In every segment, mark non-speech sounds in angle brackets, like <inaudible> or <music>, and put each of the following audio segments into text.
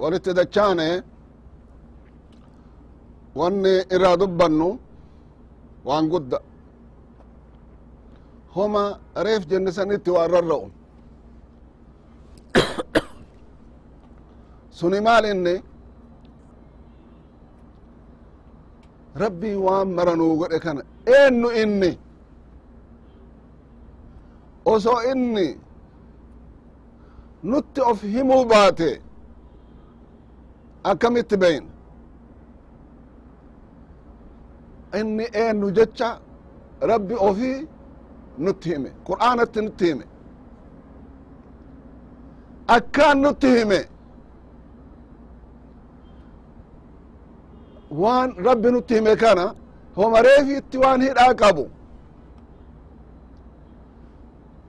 walitti dachaane wanni irraa dubbannu waan gudda. Homa reef jenne sanitti waan rarra'u. <coughs> Suni maal inni? Rabbii waan maranuu godhe kana. Eennu inni? Osoo inni nutti of himuu baate akkamitti beyn inni eennu jecha rabbi ofii nutti hime qur'aanatti nutti hime akkaan nutti hime waan rabbi nutti hime kana homa reefiitti waan hidhaa qabu.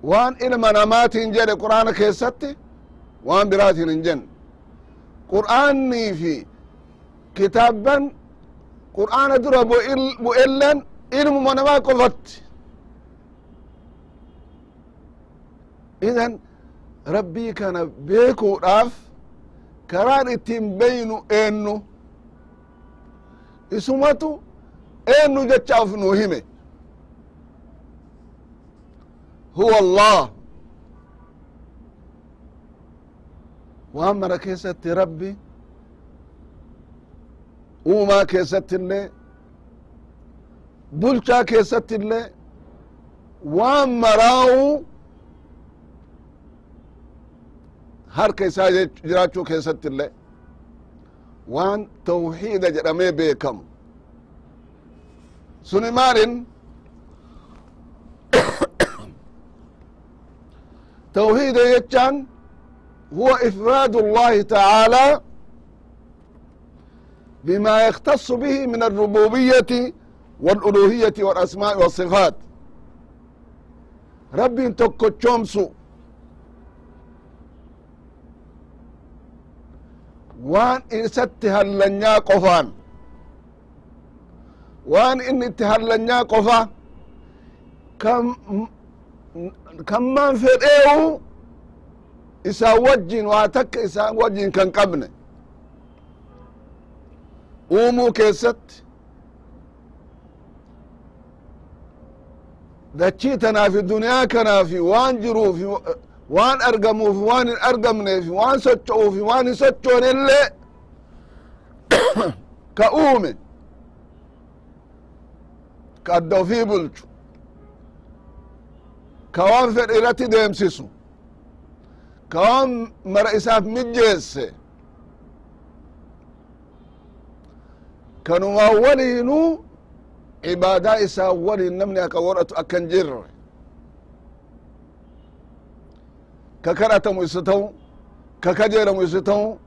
Waan ilma namaatiin jedhe qur'aana keessatti waan biraatiin hin jenne qur'aannii fi kitaabban qur'aana dura bu'ellen ilmuma namaa qofatti idan rabbii kana beekuudhaaf karaan ittiin beynu eennu? Isumatu eennu jecha of nuu hime? Huwa allah waan mara keessatti rabbi uumaa keessatti illee bulchaa keessatti illee waan maraawu harka isaa jiraachuu keessatti illee waan tawxiida jedhamee beekamu. Suni maalin <coughs> tawxiida jechaan هو إفراد الله تعالى بما يختص به من الربوبية والألوهية والأسماء والصفات رب تكتشومسو waan isatti hallanyaa qofaan waan inni itti hallanyaa qofa kamman fedheewu isaan wajjin waa takka isaan wajjin kan qabne. Uumuu keessatti. Dachii tanaafi duniyaa kanaafi waan jiruufi waan argamuufi waan hin argamneefi waan socho'uufi waan hin sochoone illee <coughs> ka uume. Ka adda ofii bulchu. Ka waan fedhe irratti deemsisu ka waan mara isaaf mijjeesse. Kanumaa waliinuu cibaadaa isaa waliin namni akka godhatu akka hin jirre. Ka kadhatamu isa ta'u ka kajeelamu isa ta'u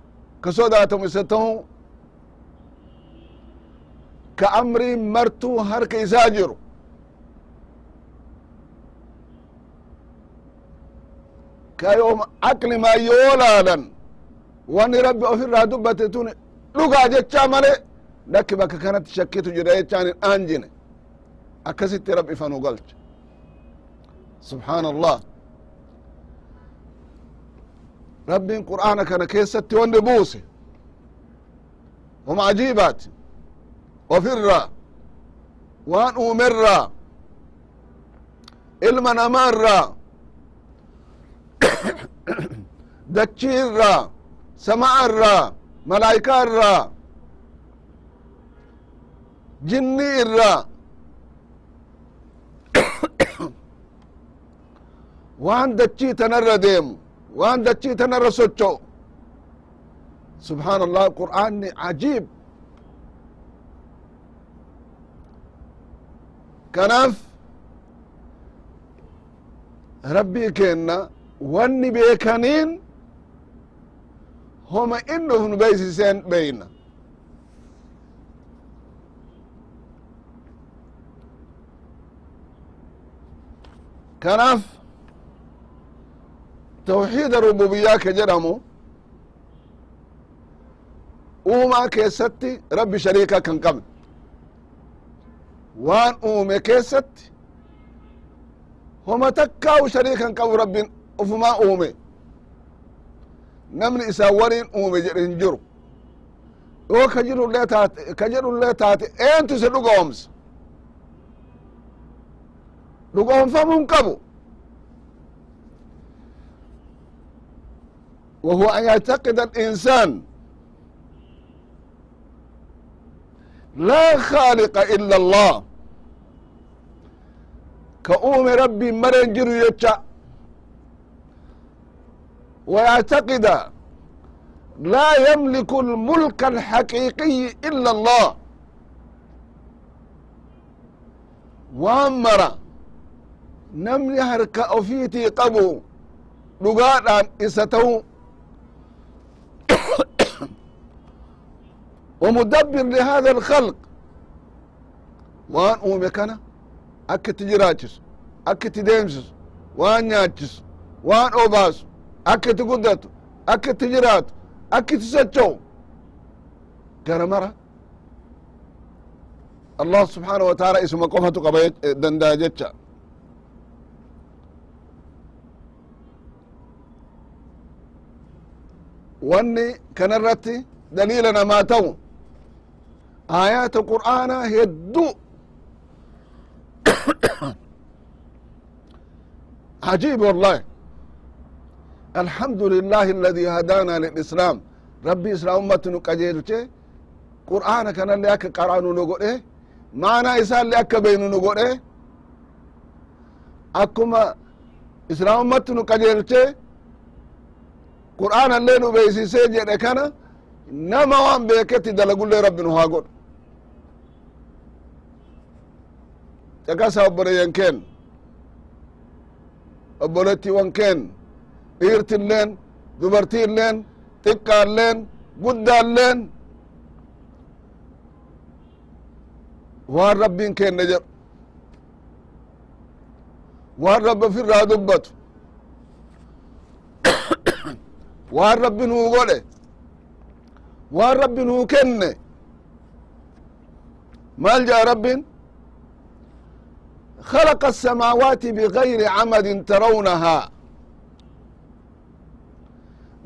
ka sodaatamu isa ta'u ka amrii martuu ka yoom aqlimaa yoo laalan wani rabbi ofirraa dubbate tun dhugaa jechaa male lakki bakka kanatti shakkitu jira jechaan hin aanjine akkasitti rabbi ifanu galcha subxaana allah rabbiin qur'aana kana keessatti wanni buuse wama ajiibaati waan uumerraa ilma namaarraa <coughs> dachii irraa sama'a irraa malaa'ikaa irraa jinnii irraa <coughs> waan dachii tanarra deemu waan dachii tanarra socho'u subxaan allah qur'aanni cajiib. Kanaaf rabbii keenna wanni beekaniin homa inni uf nu beeysiseen beyna kanaaf tawxiida rububiyaa ka jedhamu uumaa keessatti rabbi shariika kan qabne. Waan uume keessatti homa takkaawu shariikan qabu rabbin ufumaa uume namni isaa waliin uume jedhe hin jiru yoo ka jirullee taate ka jedhullee taate eentu isa dhugoomsa dhugoomfamuu hin qabu وهو أن يعتقد الإنسان لا خالق إلا الله كأوم ربي مرن جرو يتشا ويعتقد لا يملك الملك الحقيقي إلا الله وامر نمني هركا أفيتي قبو dhugaadhaan isa ta'u ومدبر لهذا الخلق waan uume kana akka itti jiraachisu akka itti deemsisu waan nyaachisu waan obaasu akka itti guddatu akka itti jiraatu akka itti socho'u gara mara allah subحaanaه wa taala isuma qofatu qaba danda'a jecha wanni kana irratti daliila namaa ta'u aayaata qur'aanaa hedduu عجيب والله alhamdu lilahi aladii hadana lilislam rabbi islamummatinu qajeelche qur'ana kanalle akka qara'anu nu godhe maana isalle akka beenu nu godhe akkuma islaamumatti nu qajeelche qur'aanallee nu beeysisee jedhe kana nama waan beeketti dalagullee rabbi nu haa godhu cakasa obboleeyyan keen obbolettiiwan keen وبريان كين obbolettiiwwan keen dhiirtilleen dubartiilleen xiqqaalleen guddaalleen waan rabbiin kenne jedhu waan rabbi ofirraa dubbatu <coughs> waan rabbi nuu godhe waan rabbi nuu kenne maal jedha rabbiin خلق السماوات بغير عمد ترونها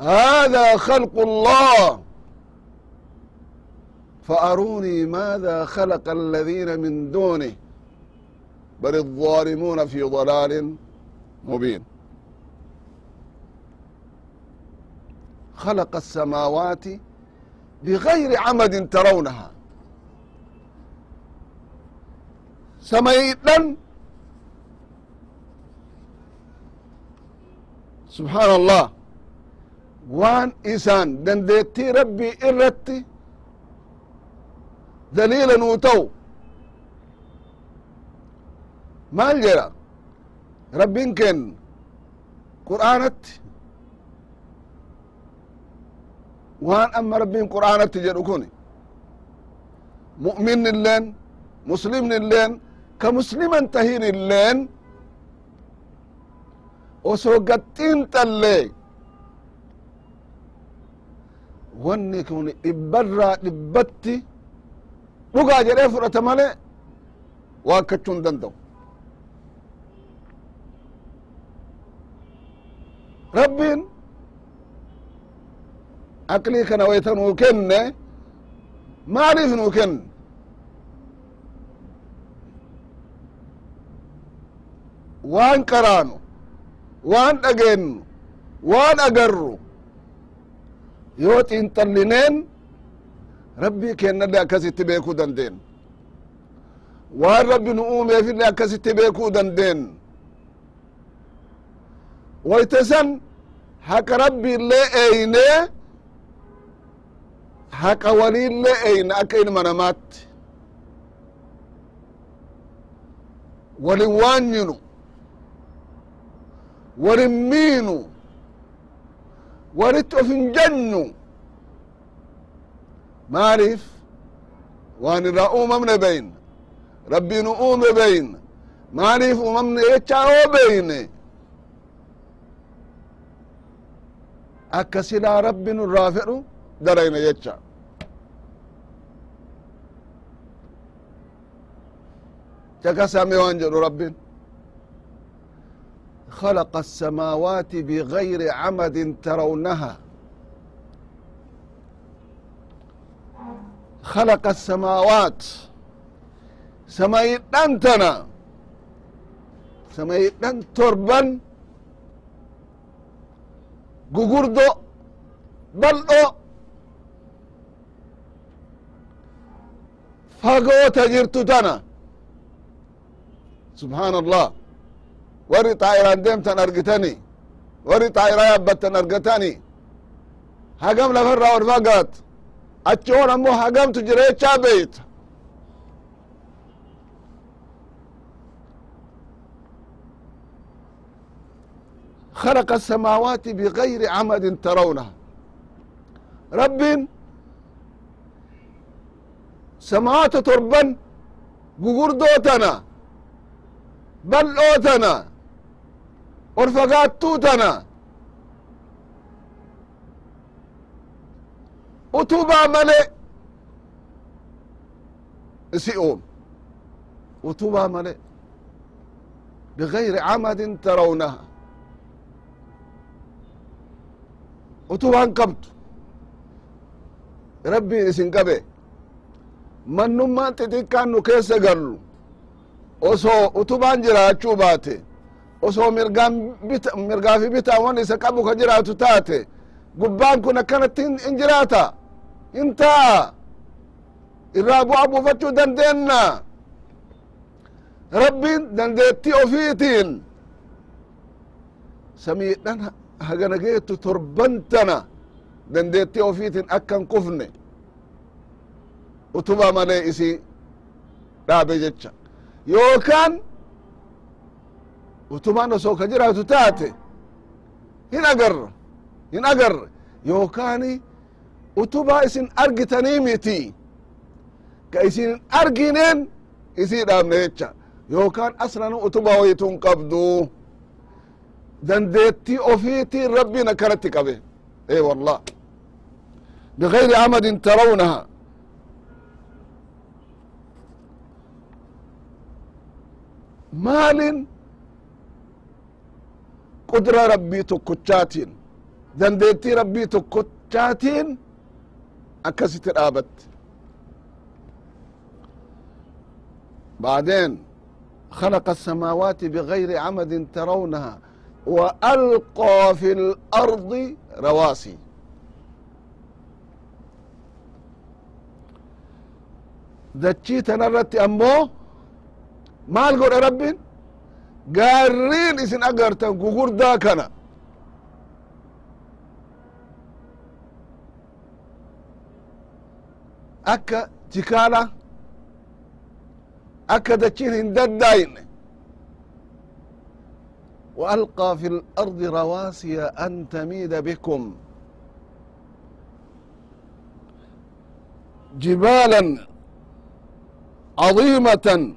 هذا خلق الله فأروني ماذا خلق الذين من دونه بل الظالمون في ضلال مبين خلق السماوات بغير عمد ترونها سميدن سبحان waan isaan dandeettii rabbii irratti daliila nuu ta'u. Maal jedha rabbin kennu qur'aanatti? Waan amma rabbin qur'aanatti jedhu kun mu'minnilleen muslimnilleen ka musliman tahinilleen osoo gaxxiin wanni kun dhibbarraa dhibbatti dhugaa jedhee fudhata male waa akkachuu hin danda'u. Rabbiin aqlii kana wayta nuu kenne maaliif nuu kenne? Waan qaraanu waan dhageennu waan agarru yoo xiinxallineen rabbii kennallee akkasitti beekuu dandeen. Waan rabbi nu uumeefillee akkasitti beekuu dandeen. Wayte san haqa rabbiillee eeynee haqa waliillee eyna akka ilma namaatti. Walin waanyinu walin miinu walitti of hin jennu maaliif waan irraa uumamne beyna rabbii nu uume beyna maaliif uumamne jechaa oo beyne akka silaa rabbi nu irraa fedhu darayna jecha cakasame waan خلق السماوات بغير عمد ترونها خلق السماوات سمايدان تنا سمايدان تربان gugurdo bal'o fagoota jirtu tana subحaan allah warri xaa'iraan deemtan argitani warri xaa'iraa yaabbattan argatani hagam lafarraa ol fagaat achi on ammoo hagamtu jira jechaa beeyta خلق السماوات بغير عمد ترونها رب سماوات تربا gugurdootana bal'ootana ol fagaattuutana utubaa male isi uum utubaa male bigayri camadin tarawnaha. Utubaan qabdu rabbiin isin qabe mannummaan xixiqqaan nu keessa gallu. Osoo utubaan jiraachuu baate osoo bita mirgaafi bitaan wan isa qabu ka jiraatu taate gubbaan kun akkanatti in jiraata. In taa. Irraa bu'a buufachuu dandeenna. Rabbiin dandeettii ofiitiin samiidhan hagana geettu torbantana dandeettii ofiitiin akkan kufne. Utuba malee isi dhaabe jecha. Yookaan utubaan osoo ka jiraatu taate hin agarra hin agarre yookaani utubaa isin argitanii miti ka isin argineen isii dhaabne jecha yookaan aslan utubaa wayitun qabdu. Dandeettii ofiitiin rabbiin akkanatti qabe. E wallah bigayri amadin tarawnaha. Maalin qudra rabbii tokkochaatiin dandeettii rabbii tokkochaatiin akkasitti dhaabatte بعدين خلق السماوات بغير عمد ترونها وألقى في الأرض رواسي dachii tanarratti ammoo maal godhe rabbin gaarriin isin agartan gugurdaa kana akka jikaala akka dachiin hin daddaayne وألقى في الأرض رواسي أن تميد بكم جبالا عظيمة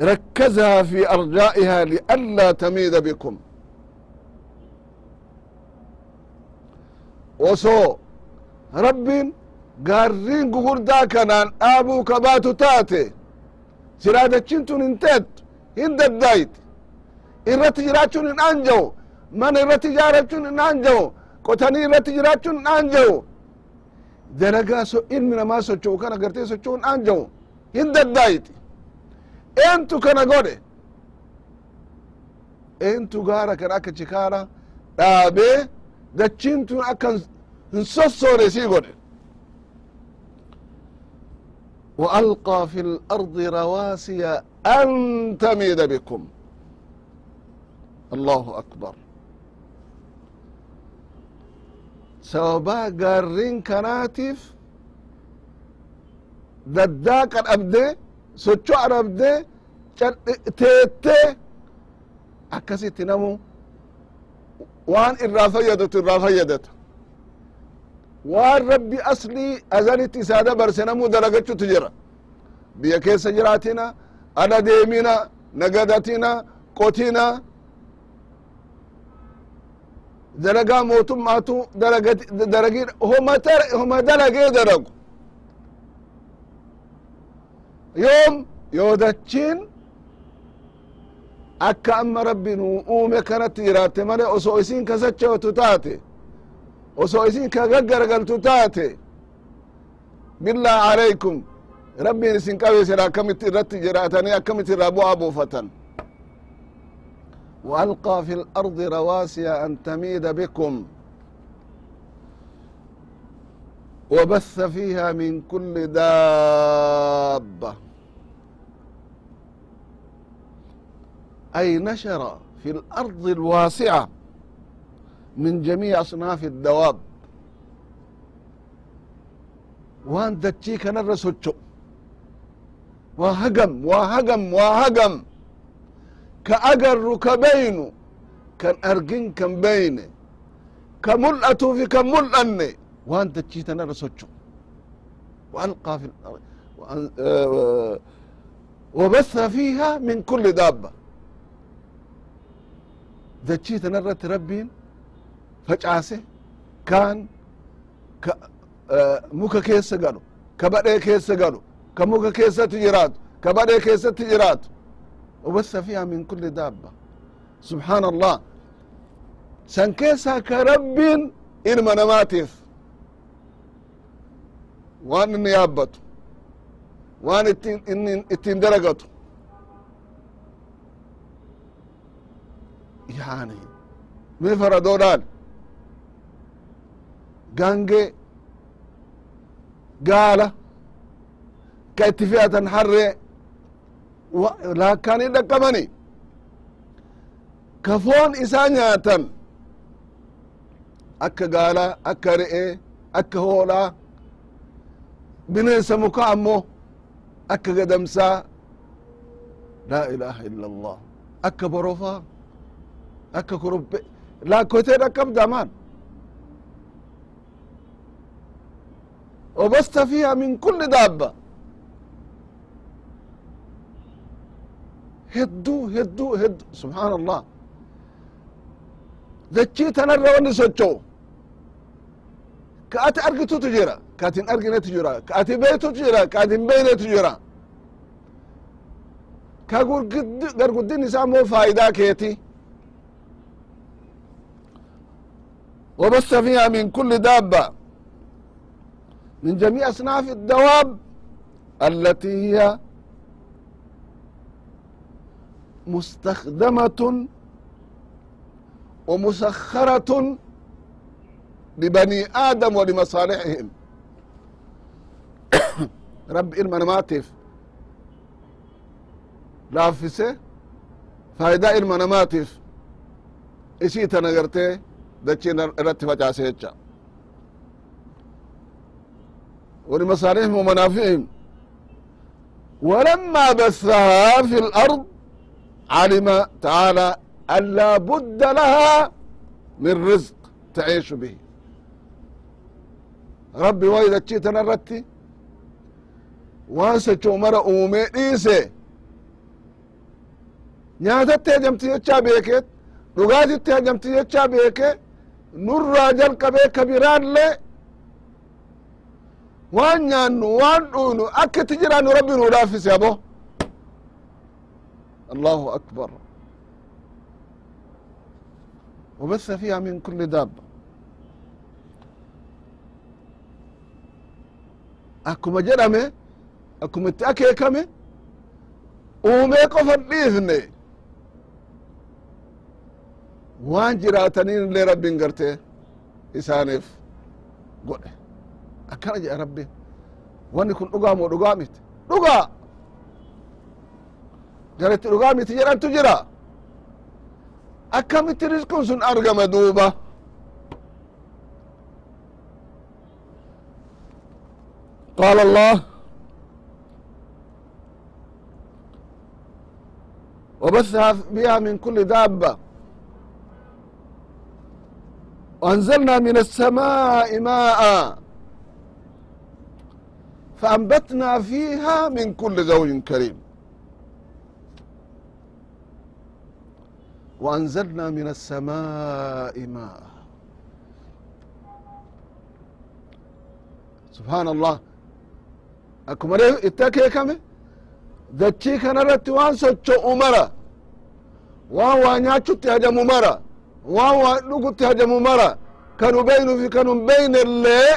ركزها في أرجائها لئلا تميد بكم وسو رب قارين قغردا كنان آبو كباتو تاتي siraadachintun hin teettu hin daddaayiti irratti jiraachuun hin anja'u mana irratti ijaarachuun hin anja'u qotanii irratti jiraachuun hin anja'u dalagaa so ilmi namaa socho'u kana gartee socho'u hin anja'u hin daddaayiti eentu kana godhe eentu gaara kana akka chikaara dhaabee dachiintun akka hin sossoone sii godhe وألقى في الأرض رواسي أن تميد بكم الله أكبر sababaa gaarrin kanaatiif daddaaqa dhabde socho'a dhabde teettee akkasitti namu waan irraa fayyadatu irraa fayyadata. Waan rabbi aslii azanitti isaa dabarse namuu dalagachutu jira. Biyya keessa jiraatina ada deemina nagadatina qotina. Dalagaa mootummaatu dalagii homa dalagee dalagu yoom yoo dachiin akka amma rabbi nu uume kanatti jiraatte male osoo isin kasachootu taate osoo isin ka gaggargaltu taate billah alaykum rabbiin isin qabeesera akkamitti irratti jiraatanii akkamitti irraa bu'aa buufatan وألقى في الأرض رواسي أن تميد بكم وبث فيها من كل دابة أي نشر في الأرض الواسعة من جميع أصناف الدواب وان دتشي كان الرسوتشو وهجم وهجم وهجم كأجر كبين كان أرجن كان بين كملأة في كملأن وان دتشي كان الرسوتشو وألقى في الأرض وبث فيها من كل دابة dachii tanarratti rabbiin facaase kaan ka muka keessa galu ka badhee keessa galu ka muka keessatti jiraatu ka badhee keessatti jiraatu wabassa fiha min kulli daabba subxaan allah san keessaa ka rabbiin ilma namaatiif waan inni yaabbatu waan ittiin dalagatu yani mi faradoodhaan gange gaala ka itti fe'atan harree laakkaan hin dhaqqabani ka foon isaa nyaatan akka gaalaa akka re'ee bineensa muka ammo akka gadamsaa laa ilaaha illa allah akka borofaa akka kurubbe laakkotee dhaqqabda maan وبست فيها من كل دابة هدو هدو هدو سبحان الله دچي تنرى وني سوچو كأت أرقتو تجرى كاتين أرقنة تجرى كأتي بيتو تجرى كاتين بينة تجرى كغرقدين نساء مو فايدة كيتي وبث فيها من كل دابة من جميع أصناف الدواب التي هي مستخدمة ومسخرة لبني آدم ولمصالحهم رب إلما نماتف لافسه فايدة إلما نماتف إشي تنغرته دچين irratti facaase jecha ولمصالحهم ومنافعهم ولما بثها في الأرض علم تعالى أن لا بد لها من رزق تعيش به ربي وإذا تشيت نرتي وانسى مر أومي إيسي nyaatatti hajamti jechaa beeket dhugaatitti hajamti jechaa beeke nurraa jalqabee ka biraallee waan nyaannu waan dhuynu akka itti jiraannu rabbi nuu laaffise abo allahu akbar وبث فيها من كل دابة akkuma jedhame akkuma itti akeekame uumee qofan dhiifne waan jiraataniin illee rabbiin gartee isaaniif godhe akkana jedha rabbi wanni kun dhugaa moo dhugaa miti dhugaa jaritti dhugaa miti jedhantu jira akkamitti rizqun sun argame duuba قال الله وبثها بها من كل دابة وأنزلنا من السماء ماء فأنبتنا فيها من كل زوج كريم وأنزلنا من السماء ماء سبحان الله akkuma itti akeekame dachii kanarratti waan socho'u mara waan waa nyaachutti hajamu mara waan waa dhugutti hajamu mara kanu beynu fi kanu beyne illee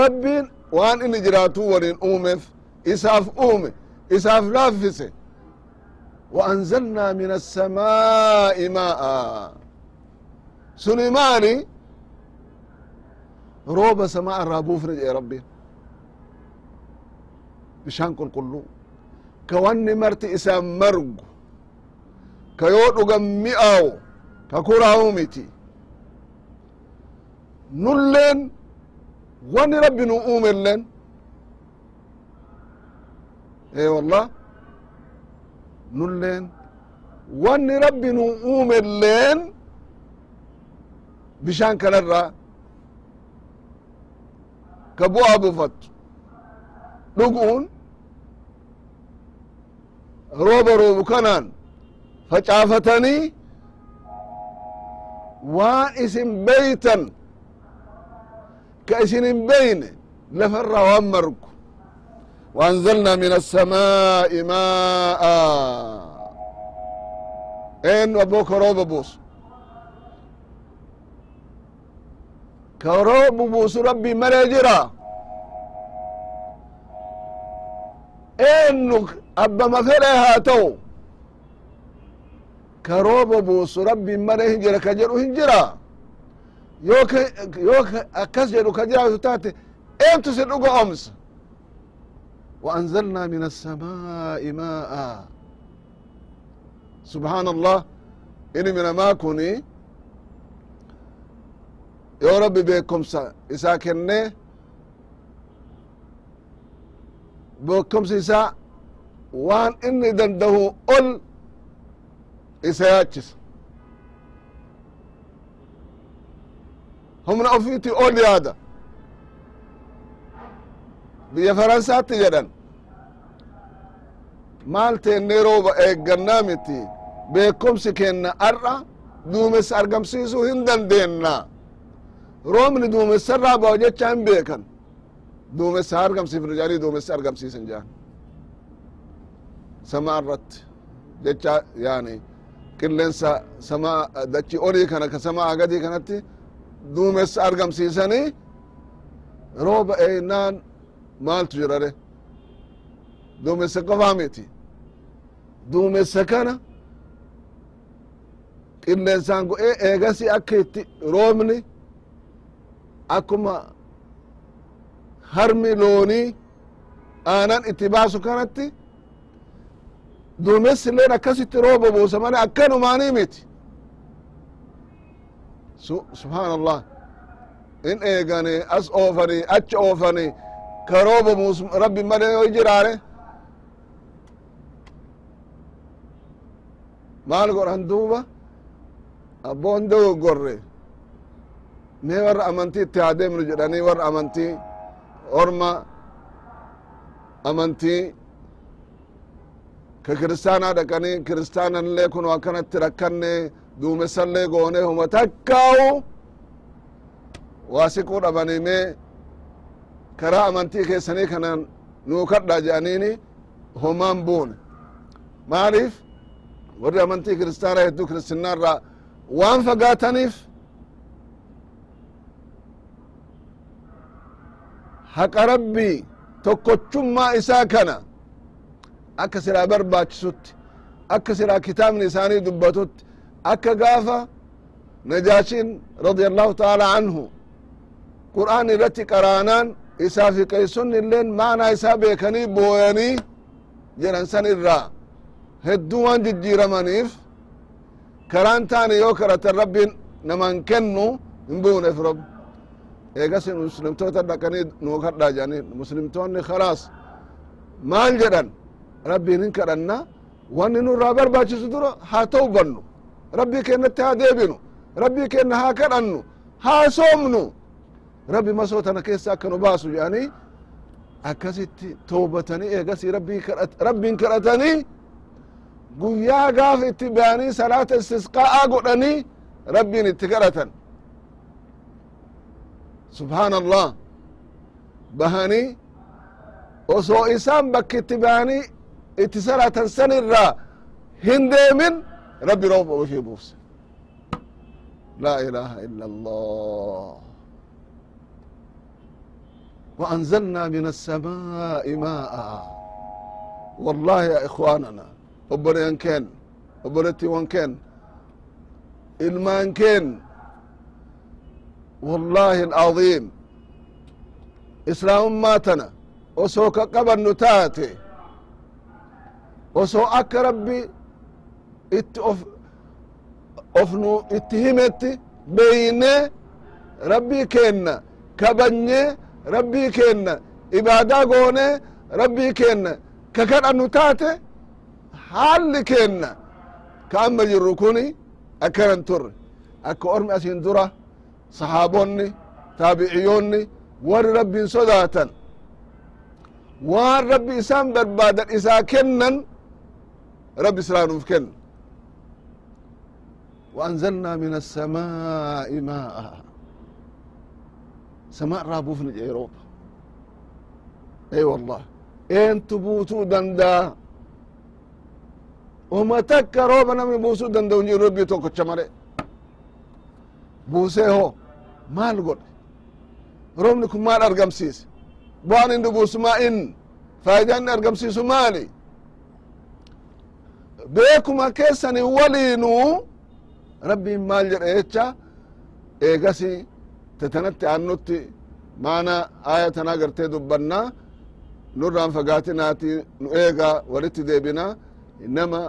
rabbiin waan inni jiraatuu waliin uumeef isaaf uume isaaf laaffise وأنزلنا من السماء ماء سني مالي روب سماء الرابوف رجع ربي bishaan qulqulluu ka wanni marti isaa margu. Ka yoo dhugan mi'aawu ka kuraawu miti. Nulleen wanni rabbi nu uumelleen. Ee wallah nulleen wanni rabbi nu uumelleen bishaan kanarraa. Ka bu'aa buufattu dhuguun rooba roobu kanaan facaafatanii waan isin beytan ka isin hin beyne lafarraa waan margu وأنزلنا من السماء ماء إن أبوك روب بوس كروب بوس ربي ملاجرا eennu abbama fedhe haa ta'u ka rooba buusu rabbiin male hin jira ka jedhu hin jira yoo ka yoo ka akkas jedhu ka jiraatu taate eentu si dhuga omsa وأنزلنا من السماء ماء سبحان الله إني من ما كوني يا ربي بكم إسا كنّي beekomsi isaa waan inni dandahu ol isa yaachisa humna ofiiti ol yaada. Biyya faransaatti jedhan. Maal teennee rooba eeggannaa miti? Beekomsi kenna ar'a duumessa argamsiisuu hin dandeenna. Roobni duumessarraa ba'u jecha hin beekan duumessa argamsiifnu jedhanii duumessa argamsiisan jedhan samaa irratti jecha yaani qilleensa samaa dachi olii kana ka samaa gadii kanatti duumessa argamsiisanii rooba eenaan maaltu jirare duumessa qofaa miti duumessa kana qilleensaan go'ee eegasi akka itti roobni akkuma harmi loonii aanan itti baasu kanatti duumessi illeen akkasitti rooba buusa male akkanumaanii miti. Subhaan allah in eegani as oofani achi oofani ka rooba buusu rabbi male yoo jiraare maal godhan duuba? Abboon dogoggorre mee warra amantii itti haa deemnu jedhanii warra amantii orma amantii kiristaanallee kun akkanatti rakkanne duumessallee goone waa siquu dhabanii mee karaa amantii keessanii kanan nuu kadha jedhaniini homaan buune maaliif warri amantii kiristaana hedduu kiristinnaa waan fagaataniif haqa rabbii tokkochummaa isaa kana akka silaa barbaachisutti akka silaa kitaabni isaanii dubbatutti akka gaafa najaashin radia allahu taala anhu qur'aan irratti qaraanaan isaa fi qeessonni illeen maanaa isaa beekanii booyanii jedhan san irraa hedduu waan jijjiiramaniif karaan taane yoo kadhatan rabbiin naman kennu hin buuneef rabb eegas muslimtoota dhaqanii nuu kadhaa jedhanii muslimtoonni khalaas maal jedhan rabbiin hin kadhanna wanni nurraa barbaachisu dura haa ta'u bannu. Rabbii kennatti haa deebinu. Rabbii kenna haa kadhannu haa soomnu. Rabbi masoo tana keessa akka nu baasu jedhanii akkasitti toobatanii eegasi rabbiin kadhatanii guyyaa gaafa itti bayanii salaata istisqaa'a godhanii rabbiin itti kadhatan. Subhaan allah bahanii osoo isaan bakki itti bahanii itti salaatan san irraa hin deemin rabbi roob ofii buufse laa ilaha illa allah وأنزلنا من السماء ماء والله يا إخواننا obboleeyyan keen obbolettiiwwan keen ilmaan keen wallahi alcaظiim islaamummaa tana osoo ka qabannu taate osoo akka rabbi itti of ofnu itti himetti beeyne rabbii keenna kabanye rabbii keenna ibaadaa goone rabbii keenna ka kadhannu taate haalli keenna. Ka amma jirru kuni akkanan turre. Akka ormi asin dura sahaabonni taabiciyoonni warri rabbiin sodaatan waan rabbi isaan barbaadan isaa kennan rabbi silaa nuuf kenna وأنزلنا من السماء ماء سماء رابوفن جيروبا اي والله انت بوتو دندا وما تك روبا نمي بوسو دندا ونجي ربي توكو چمالي بوسي هو مال قول روبني كم مال ارقم سيس بوان اندو بوسو ما ان فايدة ان ارقم سيسو مالي beekuma keessani waliinu. Rabbiin maal jedhe jecha. Eegasi tatanatti aannutti maana aya tana gartee dubbanna. Nurraan fagaatinaati nu eega walitti deebina. Inama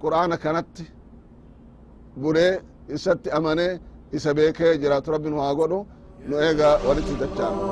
qur'aana kanatti buree isatti amane isa beekee jiraatu. Rabbi nu waa godhu. Nu eega walitti dachaama